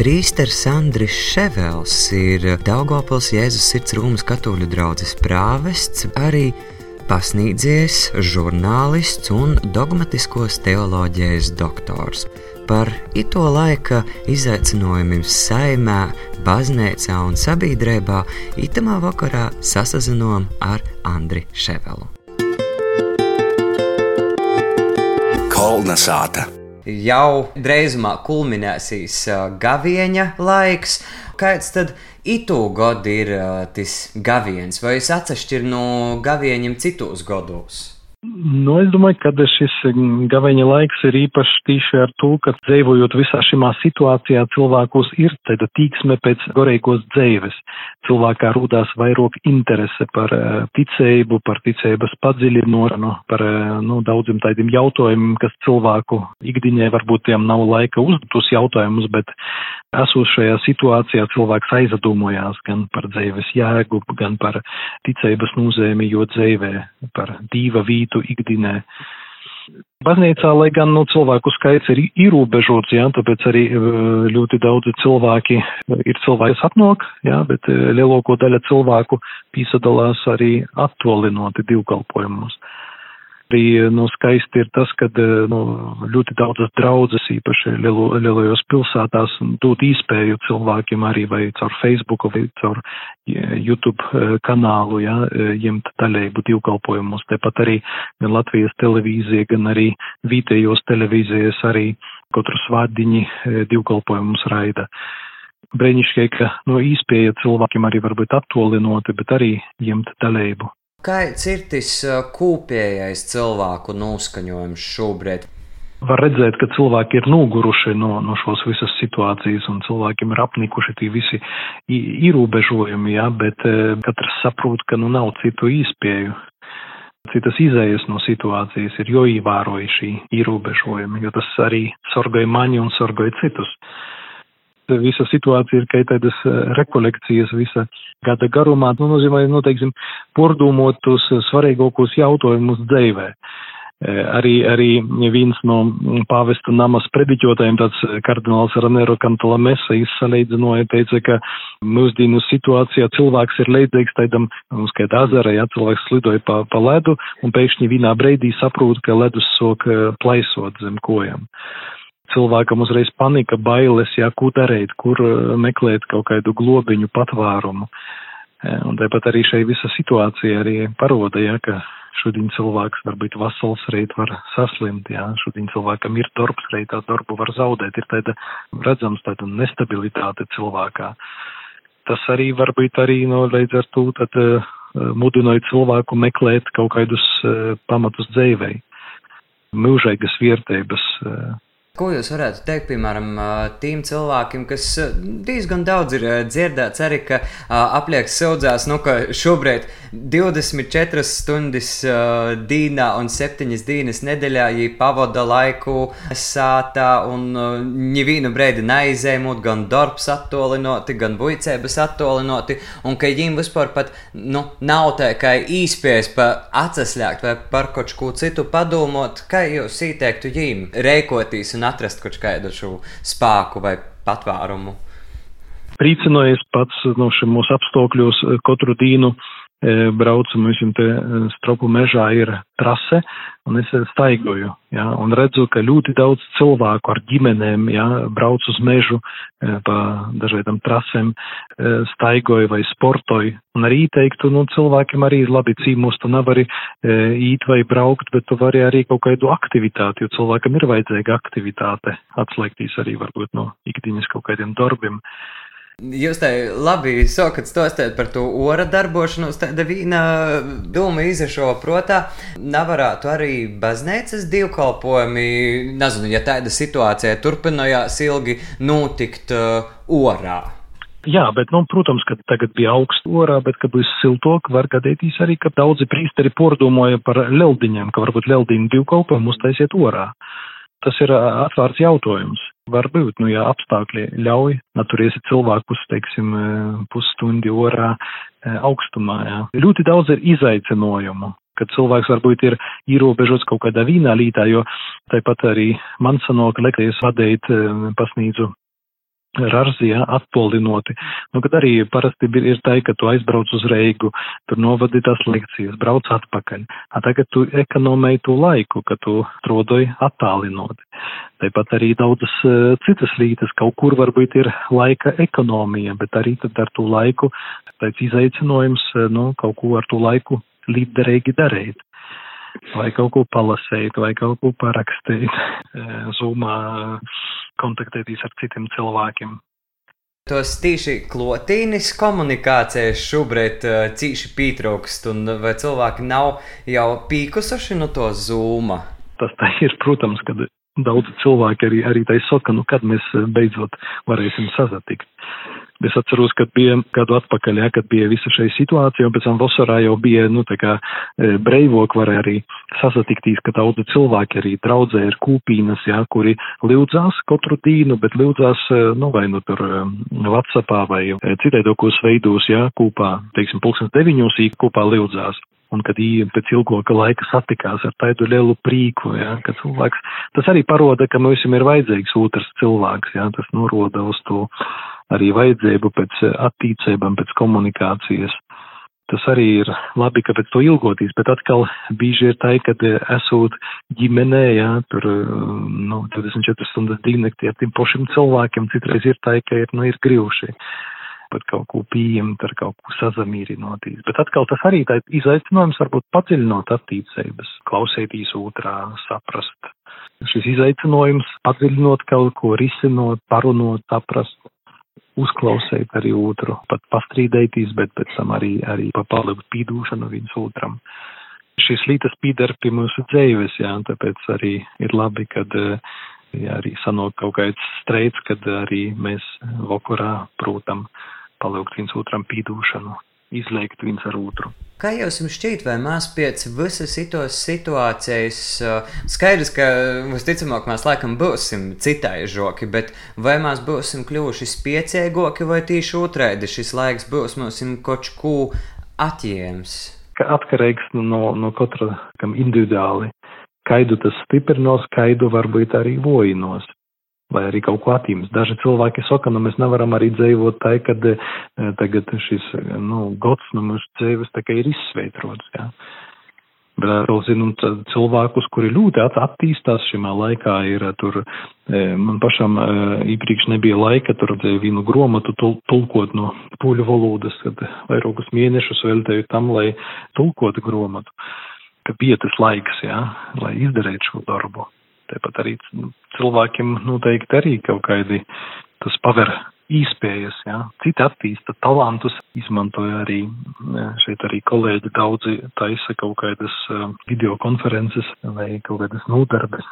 Prīsters Andris Ševels ir Daugopils Jēzus sirds Rūmas katoļu draudzes prāvests, arī pasniedzējs, žurnālists un dogmatiskos teoloģijas doktors. Par ito laika izaicinājumiem saimē, baznīcā un sabiedrībā itamā vakarā sasazinām ar Andri Ševelu. Kolnesāta jau drīzumā kulminēsīs gavieņa laiks. Kāds tad itu gadu ir tas gaviens, vai es atsevišķi no gavieņiem citos gados? Nu, es domāju, ka šis gaveņa laiks ir īpašs tīši ar to, ka dzīvojot visā šimā situācijā cilvēkos ir tāda tīksme pēc goreikos dzīves. Cilvēkā rūdās vairāk interese par uh, ticību, par ticības padziļinošanu, par uh, nu, daudziem tādiem jautājumiem, kas cilvēku ikdiņai varbūt tiem nav laika uzdotus jautājumus, bet esošajā situācijā cilvēks aizdomojās gan par dzīves jēgu, gan par ticības nozīmi, jo dzīvē par dīva vītu citu ikdienē. Baznīcā, lai gan nu, cilvēku skaits ir ierobežots, jā, tāpēc arī e, ļoti daudzi cilvēki ir cilvēki, kas atnāk, jā, bet e, lielāko daļa cilvēku piesadalās arī attolinoti divkalpojumus. Arī nu, skaisti ir tas, ka nu, ļoti daudzas draudzes, īpaši lielo, lielajos pilsētās, dod īspēju cilvēkiem arī vai caur Facebook vai caur YouTube eh, kanālu, ja, ņemt daļēju divkalpojumus. Tepat arī gan Latvijas televīzija, gan arī vietējos televīzijas arī katru svādiņi eh, divkalpojumus raida brīnišķīgi, ka no nu, īspēja cilvēkiem arī varbūt attolinoti, bet arī ņemt dalību. Kāds ir tas kūpējais cilvēku noskaņojums šobrīd? Var redzēt, ka cilvēki ir noguruši no, no šos visas situācijas, un cilvēkiem ir apnikuši tie visi ierobežojumi, jā, bet katrs saprot, ka nu nav citu īspēju. Citas izējas no situācijas ir jo ievēroja šī ierobežojumi, jo tas arī sorgoja mani un sorgoja citus visa situācija ir kā tādas eh, rekolekcijas visa gada garumā, nu, nozīmē, nu, teiksim, pordūmot tos svarīgākos jautājumus dzīvē. Eh, arī, arī viens no pāvesta namas prediķotājiem, tāds kardināls Ranero Cantalamesa, izsalīdzinoja, teica, ka mūsdienu situācijā cilvēks ir līdzīgs tādam, mums kā ezera, ja cilvēks slidoja pa, pa ledu un pēkšņi vienā breidī saprot, ka ledus sok eh, plaisot zem kojām cilvēkam uzreiz panika, bailes, jā, ko darīt, kur eh, meklēt kaut kādu globiņu patvērumu. Eh, un tāpat arī šeit visa situācija arī paroda, jā, ka šodien cilvēks var būt vasals, rīt var saslimt, jā, šodien cilvēkam ir darbs, rīt tā darbu var zaudēt, ir tāda redzams tāda nestabilitāte cilvēkā. Tas arī var būt arī, no līdz ar to, tad uh, mudināja cilvēku meklēt kaut kādus pamatus dzīvei, mūžīgas vērtības. Ko jūs varētu teikt, piemēram, tiem cilvēkiem, kas diezgan daudz ir dzirdēts, arī ka aplieks saudzās, nu, ka šobrīd 24 stundas dīnā un 7 dienas nedēļā viņi pavada laiku sātā un nevienu brīdi neizēmot, gan darbs attolinoti, gan buicēbas attolinoti, un ka viņiem vispār pat, nu, nav tā kā īspējas pa atsaslēgt vai par kaut ko citu padomot, kā jūs ieteiktu viņiem rēkoties un atrast kaut kādu šo spēku vai patvērumu. Priecinojies pats no šiem mūsu apstākļos katru dienu E, braucam visam te e, stropu mežā ir trase, un es staigoju, ja, un redzu, ka ļoti daudz cilvēku ar ģimenēm, ja, brauc uz mežu e, pa dažādām trasēm, staigoju vai sportoju, un arī teiktu, nu, cilvēkiem arī labi cīmos, tu nevari īt vai braukt, bet tu vari arī kaut kādu aktivitāti, jo cilvēkam ir vajadzīga aktivitāte, atslēgtīs arī varbūt no ikdienas kaut kādiem darbiem. Jūs te labi sakat stostēt par to ora darbošanos, tāda vīna doma izrašo protā. Nevarētu arī baznīcas divkalpojumi, nezinu, ja tāda situācija turpinājās ilgi notikt uh, orā. Jā, bet, nu, protams, ka tagad bija augsts orā, bet, kad būs siltok, var gadīties arī, ka daudzi prīsteri pordomāja par leldiņiem, ka varbūt leldiņu divkalpojumu uztaisiet orā. Tas ir atvērts jautājums. Varbūt, nu, ja apstākļi ļauj, naturiesi cilvēkus, teiksim, pusstundi orā augstumā, jā. Ļoti daudz ir izaicinājumu, kad cilvēks varbūt ir ierobežots kaut kādā vīnā lītā, jo tāpat arī man sanāk lekcijas vadīt pasnīdzu Rarzijā attolinoti. Nu, kad arī parasti ir tā, ka tu aizbrauc uz Reigu, tur novadi tās lekcijas, brauc atpakaļ. A tagad tu ekonomēji to laiku, ka tu strodoji attālinoti. Tāpat arī daudzas uh, citas lītas, kaut kur varbūt ir laika ekonomija, bet arī tad ar to laiku, tāds izaicinājums, uh, nu, kaut ko ar to laiku līdzderīgi darīt vai kaut ko palasīt, vai kaut ko parakstīt, zumā kontaktēties ar citiem cilvēkiem. Tos tīši klotīnis komunikācijas šobrīd cīši pietrūkst, un vai cilvēki nav jau pīkusuši no to zūma? Tas tā ir, protams, kad daudzi cilvēki arī, arī tai saka, nu kad mēs beidzot varēsim sazatikt. Es atceros, kad bija gadu atpakaļ, ja, kad bija visa šī situācija, un pēc tam vasarā jau bija, nu, tā kā e, breivok varēja arī sasatiktīs, ka daudzi cilvēki arī draudzē ir kūpīnas, ja, kuri lūdzās katru dīnu, bet lūdzās, e, nu, vai nu tur e, Whatsappā vai citēdokos veidos, ja, kūpā, teiksim, pulkstens deviņos īk kūpā lūdzās un kad viņi pēc ilgāka laika satikās ar tādu lielu prīku, ja, ka cilvēks, tas arī paroda, ka mums ir vajadzīgs otrs cilvēks, ja, tas noroda uz to arī vajadzību pēc attīcībām, pēc komunikācijas. Tas arī ir labi, ka pēc to ilgoties, bet atkal bieži ir tā, ka esot ģimenē, jā, tur, nu, 24 stundas dīnekti ar tiem pašiem cilvēkiem, citreiz ir tā, ka ir, nu, ir grivuši pat kaut ko pieņemt, ar kaut ko sazamīrinoties. Bet atkal tas arī tā izaicinājums varbūt padziļinot attīstības, klausētīs otrā, saprast. Šis izaicinājums padziļinot kaut ko, risinot, parunot, saprast, uzklausīt arī otru, pat pastrīdēties, bet pēc tam arī, arī papalikt pīdūšanu viens otram. Šīs lietas pīdara pie mūsu dzēves, jā, un tāpēc arī ir labi, kad ja arī sanāk kaut kāds streids, kad arī mēs vakarā prūtam palūgt viens otram pīdūšanu, izliekt viens ar otru. Kā jums šķiet, vai mēs pēc visas šitos situācijas, skaidrs, ka visticamāk mēs laikam būsim citai žoki, bet vai mēs būsim kļuvuši spiecīgāki vai tieši otrādi šis laiks būs mums kaut ko atjēms? Atkarīgs no, no katra, kam individuāli. Kaidu tas stiprinās, kaidu varbūt arī vojinos vai arī kaut ko attīmst. Daži cilvēki saka, nu mēs nevaram arī dzīvot tā, kad e, tagad šis, nu, gods no mūsu dzīves tā kā ir izsveitrots, jā. Bet vēl zinu cilvēkus, kuri ļoti attīstās šimā laikā, ir tur, e, man pašam e, īpriekš nebija laika tur vienu gromatu tulkot no poļu valodas, kad vairākus mēnešus veltēju tam, lai tulkotu gromatu, ka bija tas laiks, jā, lai izdarītu šo darbu. Tāpat arī nu, cilvēkiem noteikti arī kaut kādi tas paver īspējas, jā. Citi attīsta talantus, izmantoja arī, šeit arī kolēģi daudzi taisa kaut kādas videokonferences vai kaut kādas nodarbes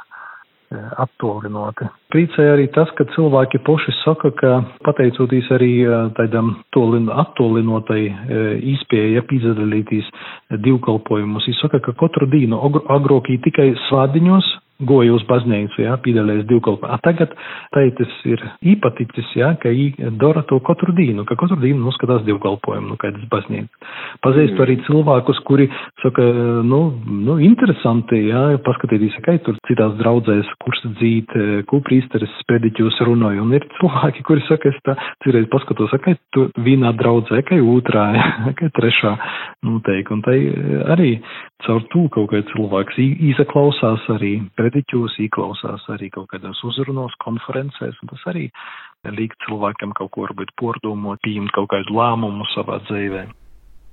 attolinoti. Priecēja arī tas, ka cilvēki paši saka, ka pateicoties arī tādam attolinotai īspēja piedalīties divkalpojumus, viņi saka, ka katru dienu agrokī tikai svādiņos goja uz baznīcu, jā, piedalījās divkalpā. A tagad taitis ir īpaticis, jā, ka ī dara to katru dienu, ka katru dienu noskatās divkalpojumu, nu, kādas baznīcas. Pazīstu mm. arī cilvēkus, kuri saka, nu, nu, interesanti, jā, paskatīties, kā tur citās draudzēs, kurs dzīt, ko prīsteris sprediķos runāja, un ir cilvēki, kuri saka, es tā citreiz paskatos, kā tu vienā draudzē, kā otrā, kā trešā, nu, teik, un tai arī caur tū kaut kā cilvēks īsaklausās arī prediķos, ieklausās arī kaut kādos uzrunos, konferencēs, un tas arī liek cilvēkam kaut ko varbūt pordomot, pieņemt kaut kādu lēmumu savā dzīvē.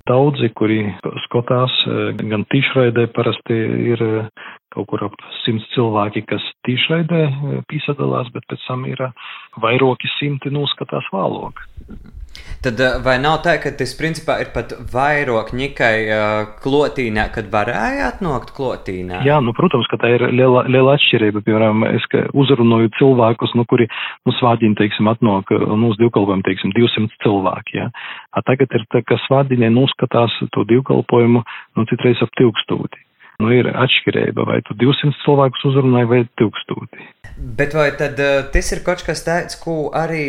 Daudzi, kuri skatās gan tiešraidē, parasti ir kaut kur ap simts cilvēki, kas tiešraidē piesadalās, bet pēc tam ir vairoki simti noskatās vālok. Tad vai nav tā, ka tas principā ir pat vairāk ņikai uh, klotīnā, kad varēja atnākt klotīnā? Jā, nu, protams, ka tā ir liela, liela atšķirība. Piemēram, es uzrunāju cilvēkus, nu, kuri, nu, svādiņi, teiksim, atnāk, nu, uz divkalpojumu, teiksim, 200 cilvēki, jā. A tagad ir tā, ka svādiņai noskatās to divkalpojumu, nu, citreiz ap tūkstūti. Nu, ir atšķirība, vai tu 200 cilvēkus uzrunāji vai 1000. Bet vai tad uh, tas ir kaut kas tāds, ko arī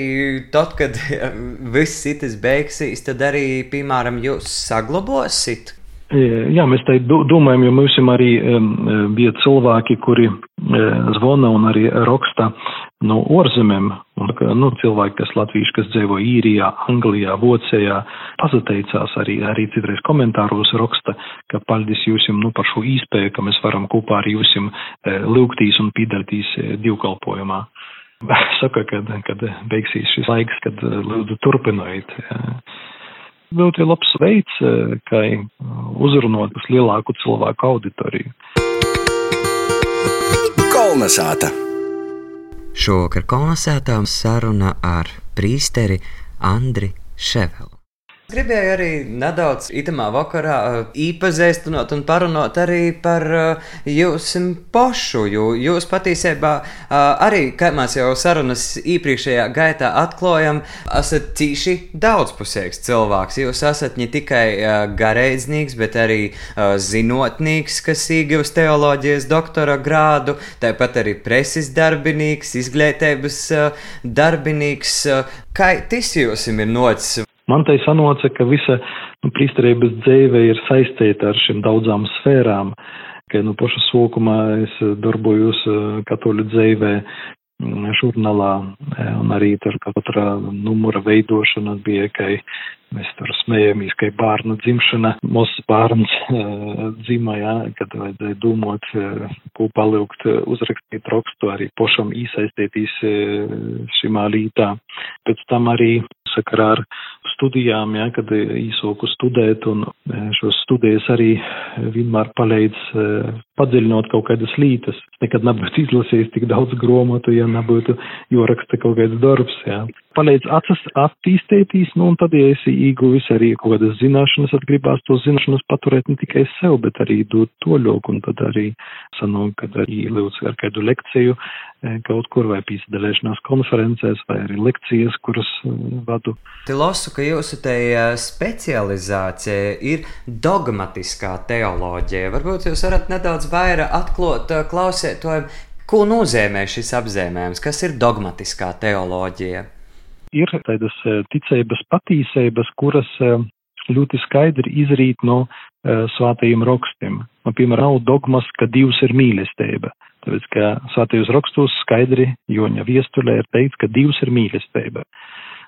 tad, kad viss citas beigsies, tad arī, piemēram, jūs saglabāsit? Jā, mēs tā domājam, jo mums arī um, bija cilvēki, kuri uh, zvana un arī raksta no ārzemēm, un nu, cilvēki, kas latvieši, kas dzīvo īrijā, Anglijā, Vācijā, pazateicās arī, arī citreiz komentāros raksta, ka paldies jūsim nu, par šo īspēju, ka mēs varam kopā ar jūsim e, lūgtīs un pīdaltīs e, divkalpojumā. Saka, kad, kad beigsies šis laiks, kad e, lūdzu turpinojiet. Ļoti labs veids, kā uzrunāt uz lielāku cilvēku auditoriju. Kolnesāta! Šovakar kolonizētām saruna ar prīsteri Andri Ševelu. Gribēju arī nedaudz itamā vakarā īpazīstināt un parunāt arī par jums pašu, jo jūs patiesībā arī, kā mēs jau sarunas iepriekšējā gaitā atklājam, esat tīši daudzpusīgs cilvēks. Jūs esat ne tikai garīdznieks, bet arī zinotnieks, kas iegūst teoloģijas doktora grādu, tāpat arī preses darbinīgs, izglītības darbinīgs. Kā tas jums ir nocis? Man tai sanoca, ka visa nu, priesterības dzīve ir saistīta ar šīm daudzām sfērām, ka nu, paša sākumā es darbojos eh, katoļu dzīvē mm, žurnālā, eh, un arī tur katra numura veidošana bija, ka mēs tur smējamies, ka bērnu dzimšana, mūsu bērns eh, dzima, jā, kad vajadzēja domāt, ko palikt, uzrakstīt rakstu, arī pašam iesaistīties šimā lītā. Pēc tam arī sakarā ar studijām, ja, kad īsoku studēt, un e, šos studijas arī vienmēr palīdz padziļinot kaut kādas lītas. Nekad nebūtu izlasījis tik daudz grāmatu, ja nebūtu joraksta kaut kāds darbs. Ja. Palīdz acis attīstīties, nu, un tad, ja esi ieguvis arī kaut kādas zināšanas, tad gribās to zināšanas paturēt ne tikai sev, bet arī dot to ļoku, un tad arī sanāk, kad arī lūdz ar kādu lekciju e, kaut kur vai pīsadalēšanās konferencēs vai arī lekcijas, kuras vadu. Te lasu, ka jūsu te specializācija ir dogmatiskā teoloģija. Varbūt jūs varat nedaudz vairāk atklāt klausētājiem, ko nozīmē šis apzīmējums, kas ir dogmatiskā teoloģija. Ir tādas ticības patīsības, kuras ļoti skaidri izrīt no svātajiem rakstiem. Man, piemēram, nav dogmas, ka Dievs ir mīlestība. Tāpēc, ka svātajos rakstos skaidri Joņa viestulē ir teikts, ka Dievs ir mīlestība.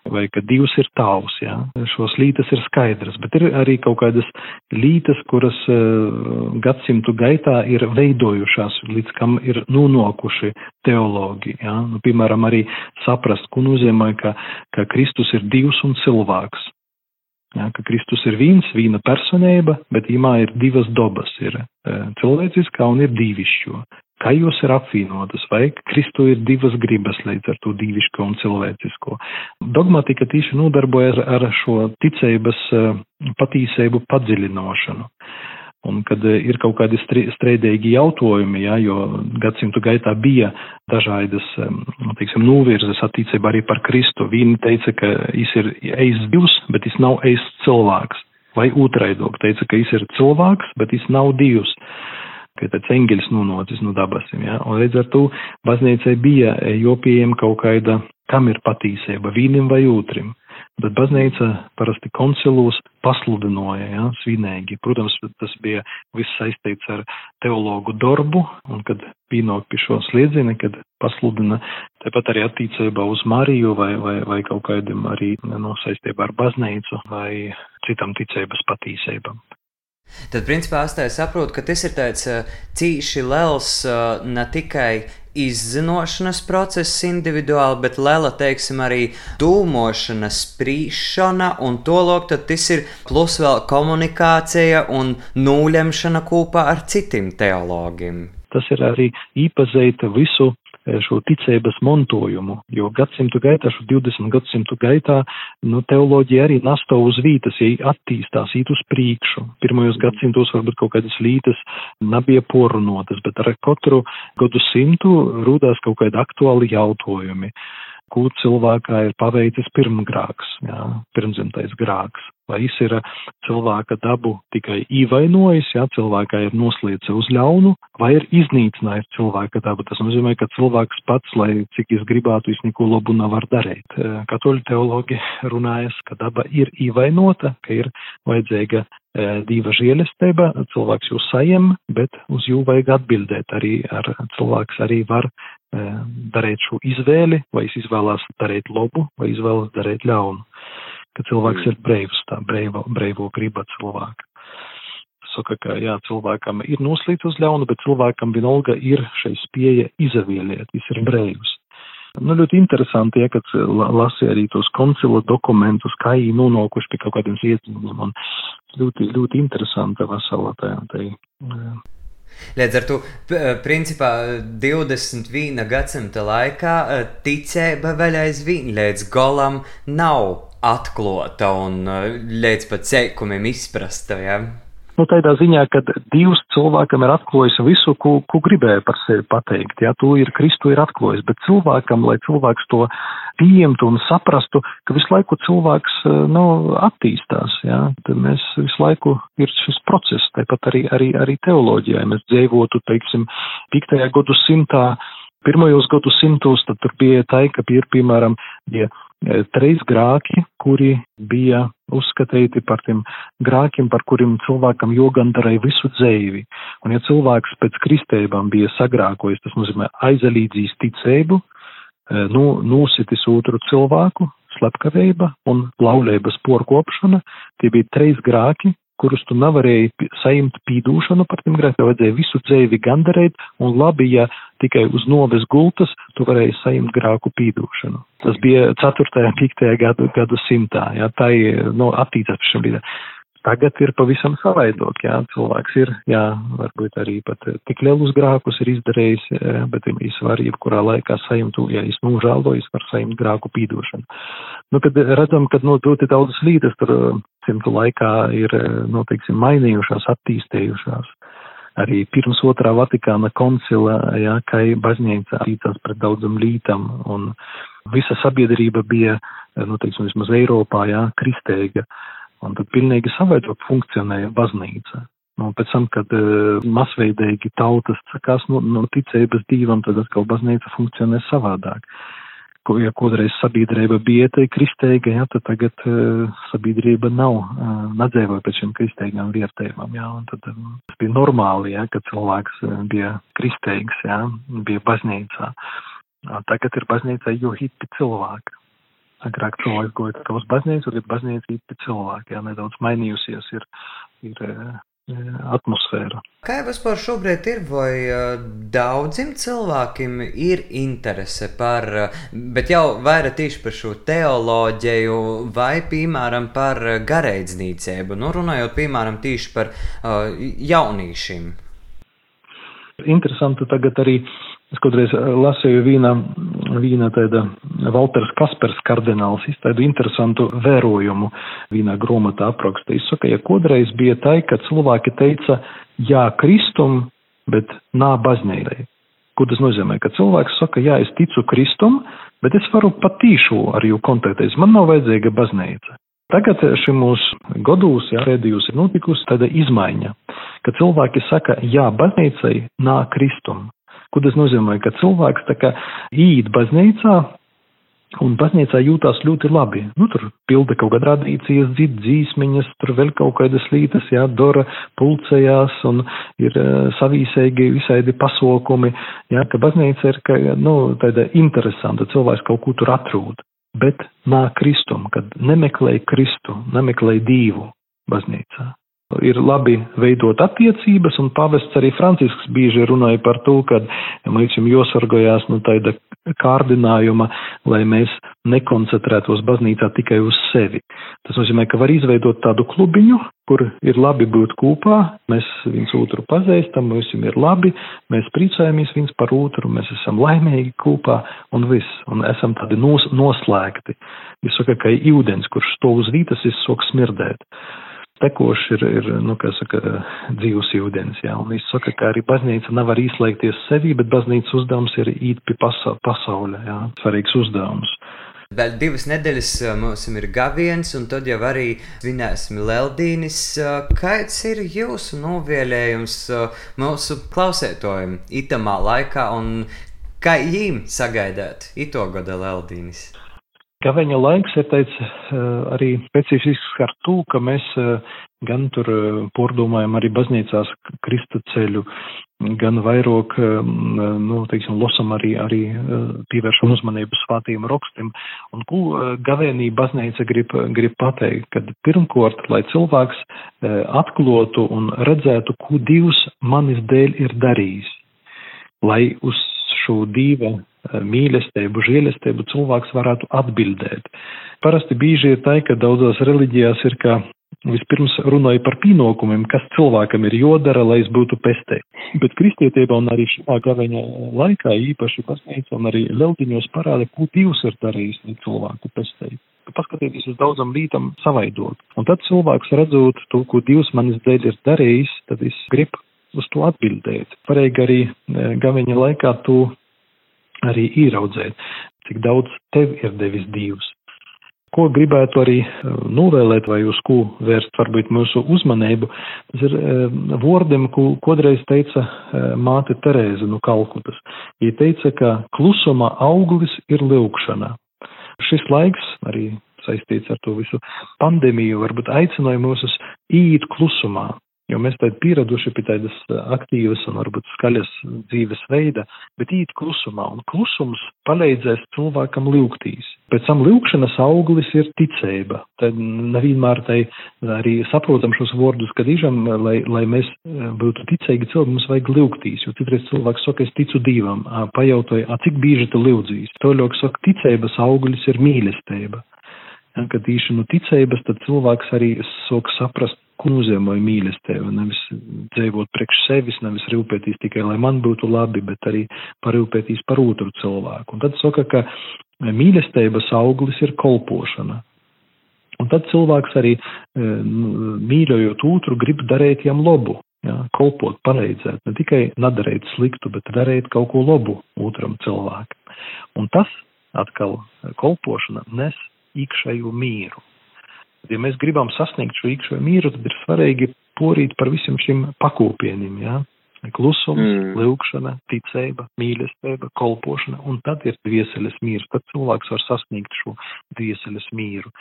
Vai ka divs ir tavs, jā. Šos lītas ir skaidrs, bet ir arī kaut kādas lītas, kuras uh, gadsimtu gaitā ir veidojušās, līdz kam ir nonākuši teologi, jā. Nu, piemēram, arī saprast, ko nozīmē, ka, ka Kristus ir divs un cilvēks. Ja, ka Kristus ir viens, viena personība, bet imā ir divas dabas, ir e, cilvēciskā un ir dīvišķo jūs ir apvienotas, vai Kristu ir divas gribas līdz ar to dīvišķo un cilvēcisko. Dogmatika tīši nodarbojas ar šo ticības eh, patīsību padziļinošanu. Un kad eh, ir kaut kādi streidīgi jautājumi, ja, jo gadsimtu gaitā bija dažādas, teiksim, novirzes attīcībā arī par Kristu. Viņi teica, ka viņš ir eis divs, bet viņš nav eis cilvēks. Vai otraidok teica, ka viņš ir cilvēks, bet viņš nav divs ka tāds eņģeļs nunācis no dabasim, ja, un līdz ar to baznīcai bija jopiem kaut kāda, kam ir patīsība, vīnim vai otrim. Bet baznīca parasti koncilos pasludināja, ja, svinīgi. Protams, tas bija viss saistīts ar teologu darbu, un kad pienāk pie šo sliedzieni, kad pasludina tepat arī attīcībā uz Mariju vai, vai, vai kaut kādiem arī no saistībā ar baznīcu vai citam ticības patīsībām. Tad, principā, es saprotu, ka tas ir tāds cīši liels ne tikai izzinošanas process individuāli, bet liela, teiksim, arī dūmošana, sprīšana, un to lūk, tad tas ir plus vēl komunikācija un nūļemšana kopā ar citiem teologiem. Tas ir arī īpazeita visu Eh, šo ticības montojumu, jo gadsimtu gaitā, šo 20 gadsimtu gaitā, nu, teoloģija arī nasto uz vītas, ja attīstās, īt uz priekšu. Pirmajos gadsimtos varbūt kaut kādas lītas nebija porunotas, bet ar katru gadu simtu rūdās kaut kādi aktuāli jautājumi ko cilvēkā ir paveicis pirmgrāks, jā, pirmzimtais grāks. Vai viņš ir cilvēka dabu tikai īvainojis, jā, cilvēkā ir noslēdz uz ļaunu, vai ir iznīcinājis cilvēka dabu. Tas nozīmē, ka cilvēks pats, lai cik viņš gribētu, viņš neko labu nevar darīt. Katoļu teologi runājas, ka daba ir īvainota, ka ir vajadzīga dieva žēlastība, cilvēks jūs sajem, bet uz jū vajag atbildēt. Arī ar cilvēks arī var darīt šo izvēli, vai es izvēlos darīt labu, vai izvēlos darīt ļaunu. Ka cilvēks ir breivs, tā breivo, breivo griba cilvēka. Saka, ka jā, cilvēkam ir noslīd uz ļaunu, bet cilvēkam vienalga ir šai spēja izavieliet, viņš ir breivs. Nu, ļoti interesanti, ja, kad lasīja arī tos koncila dokumentus, kā viņi nonākuši pie kaut kādiem un ļoti, ļoti interesanta vesela tā, tā, Līdz ar to, principā, 21. gadsimta laikā e, ticība vēl aizvien līdz galam nav atklāta un e, līdz pat seikumiem izprasta. Ja? Nu, tādā ziņā, ka Dievs cilvēkam ir atklājis visu, ko, ko gribēja par sevi pateikt. Jā, to ir Kristu ir atklājis, bet cilvēkam, lai cilvēks to pieņemtu un saprastu, ka visu laiku cilvēks, nu, attīstās, jā, tad mēs visu laiku ir šis process, tāpat arī, arī, arī teoloģijā, ja mēs dzīvotu, teiksim, piktajā gadu simtā, pirmajos gadu simtos, tad tur bija tā, ka ir, piemēram, E, trīs grāki, kuri bija uzskatīti par tiem grākiem, par kuriem cilvēkam jogandarēja visu dzēvi. Un ja cilvēks pēc kristībām bija sagrākojis, tas nozīmē aizalīdzīs ticību, e, nu, nositis otru cilvēku, slepkavība un laulības porkopšana, tie bija trīs grāki, kurus tu nevarēji saimt pīdūšanu par tiem grēkiem, vajadzēja visu dzēvi gandarēt, un labi, ja tikai uz noves gultas tu varēji saimt grāku pīdūšanu. Tas bija 4. un 5. gadu, gadu simtā, jā, tā ir, nu, attīstās pie šim brīdim. Tagad ir pavisam savaidok, jā, cilvēks ir, jā, varbūt arī pat tik lielus grākus ir izdarījis, jā, bet viņš var jebkurā laikā saimtu, ja viņš nožēlojas, var saimt grāku pīdošanu. Nu, kad redzam, ka, nu, ļoti daudzas līdes tur simtu laikā ir, nu, teiksim, mainījušās, attīstējušās. Arī pirms otrā Vatikāna koncila, jā, kā baznīca attīstās pret daudzam lītam, un visa sabiedrība bija, nu, teiksim, vismaz Eiropā, jā, kristēga. Un tad pilnīgi savādāk funkcionēja baznīca. Nu, pēc tam, kad uh, masveidīgi tautas sakās no, no ticības dīvam, tad atkal baznīca funkcionē savādāk. Ko, ja kādreiz sabiedrība bija tai kristēga, ja, tad tagad uh, sabiedrība nav, uh, nedzēvoja pēc šiem kristīgām vietējumam, ja, un tad um, tas bija normāli, ja, kad cilvēks uh, bija kristēgs, ja, bija baznīcā. Uh, tagad ir baznīcā jo hipi cilvēki. Agrāk cilvēks goja tikai uz baznīcu, tagad baznīca īsti cilvēki, jā, nedaudz mainījusies ir, ir e, atmosfēra. Kā jau vispār šobrīd ir, vai daudziem cilvēkiem ir interese par, bet jau vairāk tieši par šo teoloģiju vai, piemēram, par gareidzniecību, nu runājot, piemēram, tieši par uh, jaunīšiem? Interesanti tagad arī Es kādreiz eh, lasīju vīna, vīna tāda Valters Kaspers kardināls iztaidu interesantu vērojumu vīnā gromata apraksta. Viņš saka, ja kādreiz bija tā, ka cilvēki teica jā Kristum, bet nā baznīcai. Ko tas nozīmē? Ka cilvēks saka, jā, es ticu Kristum, bet es varu patīšu ar jū kontaktēties. Man nav vajadzīga baznīca. Tagad šim mūsu gados, jā, pēdējos ir notikusi tāda izmaiņa, ka cilvēki saka, jā, baznīcai nā Kristum. Ko tas nozīmē? Ka cilvēks tā kā īt baznīcā, Un baznīcā jūtās ļoti labi. Nu, tur pilda kaut kāda tradīcijas, dzird dzīsmiņas, tur vēl kaut kādas lītas, jā, dora pulcējās un ir uh, savīsēgi visādi pasaukumi, jā, ka baznīca ir, ka, nu, tāda interesanta, cilvēks kaut ko tur atrūd. Bet nāk kristum, kad nemeklē Kristu, nemeklē dīvu baznīcā ir labi veidot attiecības, un pavests arī Francisks bieži runāja par to, ka mums jāsargājās no tāda kārdinājuma, lai mēs nekoncentrētos baznīcā tikai uz sevi. Tas nozīmē, ka var izveidot tādu klubiņu, kur ir labi būt kopā, mēs viens otru pazīstam, mums ir labi, mēs priecājamies viens par otru, mēs esam laimīgi kopā un viss, un esam tādi nos, noslēgti. Es saku, ka ūdens, kurš stāv uz vītas, ir sok smirdēt tekošs ir, ir nu, saka, dzīvs ūdens. Jā. Un viņš saka, ka arī baznīca nevar izslēgties sevi, bet baznīcas uzdevums ir īt pie pasa pasaulē. Jā. Svarīgs uzdevums. Vēl divas nedēļas mums ir gaviens, un tad jau arī svinēsim Leldīnis. Kāds ir jūsu novēlējums mūsu klausētojiem itamā laikā, un kā jīm sagaidāt ito gada Leldīnis? Gaveņa laiks ir teic arī specifisks ar to, ka mēs gan tur pordomājam arī baznīcās Kristu ceļu, gan vairāk, nu, teiksim, losam arī, arī pievēršam uzmanību svātījuma rakstim. Un ko gavēnī baznīca grib, grib pateikt, kad pirmkort, lai cilvēks atklotu un redzētu, ko Dievs manis dēļ ir darījis, lai uz šo dīva Mīlestību, žēlestību cilvēks varētu atbildēt. Parasti bieži ir tā, ka daudzās reliģijās ir, ka vispirms runāja par pienākumiem, kas cilvēkam ir jodara, lai es būtu pestē. Bet kristietībā un arī šajā gaveņa laikā īpaši baznīca un arī ļaudiņos parāda, ko Dievs ir darījis, cilvēku pestē. Paskatieties uz daudzam lītam savaidot. Un tad cilvēks redzot to, ko Dievs manis dēļ ir darījis, tad es gribu uz to atbildēt. Varēja arī gaveņa laikā to arī ieraudzēt, cik daudz tev ir devis Dievs. Ko gribētu arī eh, novēlēt vai uz ko vērst varbūt mūsu uzmanību, tas ir eh, vārdiem, ko kodreiz teica eh, māte Terēza no Kalkutas. Viņa teica, ka klusuma auglis ir lūkšana. Šis laiks arī saistīts ar to visu pandēmiju, varbūt aicināja mūs uz īt klusumā, Jo mēs tādi pieraduši pie tādas aktīvas un varbūt skaļas dzīves veida, bet īt klusumā, un klusums palīdzēs cilvēkam lūgtīs. Pēc tam lūkšanas auglis ir ticība. Tad nevienmēr tai arī saprotam šos vārdus, kad īžam, lai, lai mēs būtu ticīgi cilvēki, mums vajag lūgtīs, jo citreiz cilvēks saka, es ticu Dievam, pajautāja, a cik bieži tu lūdzīs. Toļok saka, ticības auglis ir mīlestība. Kad īši no ticības, tad cilvēks arī sāk saprast, ko nozīmē mīlestība. Nevis dzīvot priekš sevis, nevis rūpēties tikai, lai man būtu labi, bet arī parūpēties par otru cilvēku. Un tad saka, ka mīlestības auglis ir kolpošana. Un tad cilvēks arī e, nu, mīļojot otru, grib darīt jam labu, ja, kolpot, palīdzēt, ne tikai nedarīt sliktu, bet darīt kaut ko labu otram cilvēkam. Un tas atkal kolpošana nes iekšējo mīru. Ja mēs gribam sasniegt šo iekšējo mieru, tad ir svarīgi porīt par visiem šiem pakopienim, jā. Ja? Klusums, mm. lūkšana, ticība, mīlestība, kolpošana, un tad ir dvieseles mīrs, tad cilvēks var sasniegt šo dvieseles mīru.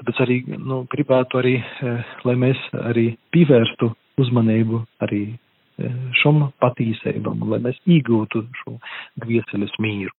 Tāpēc arī, nu, gribētu arī, eh, lai mēs arī pievērstu uzmanību arī eh, šom patīsībam, lai mēs iegūtu šo dvieseles mīru.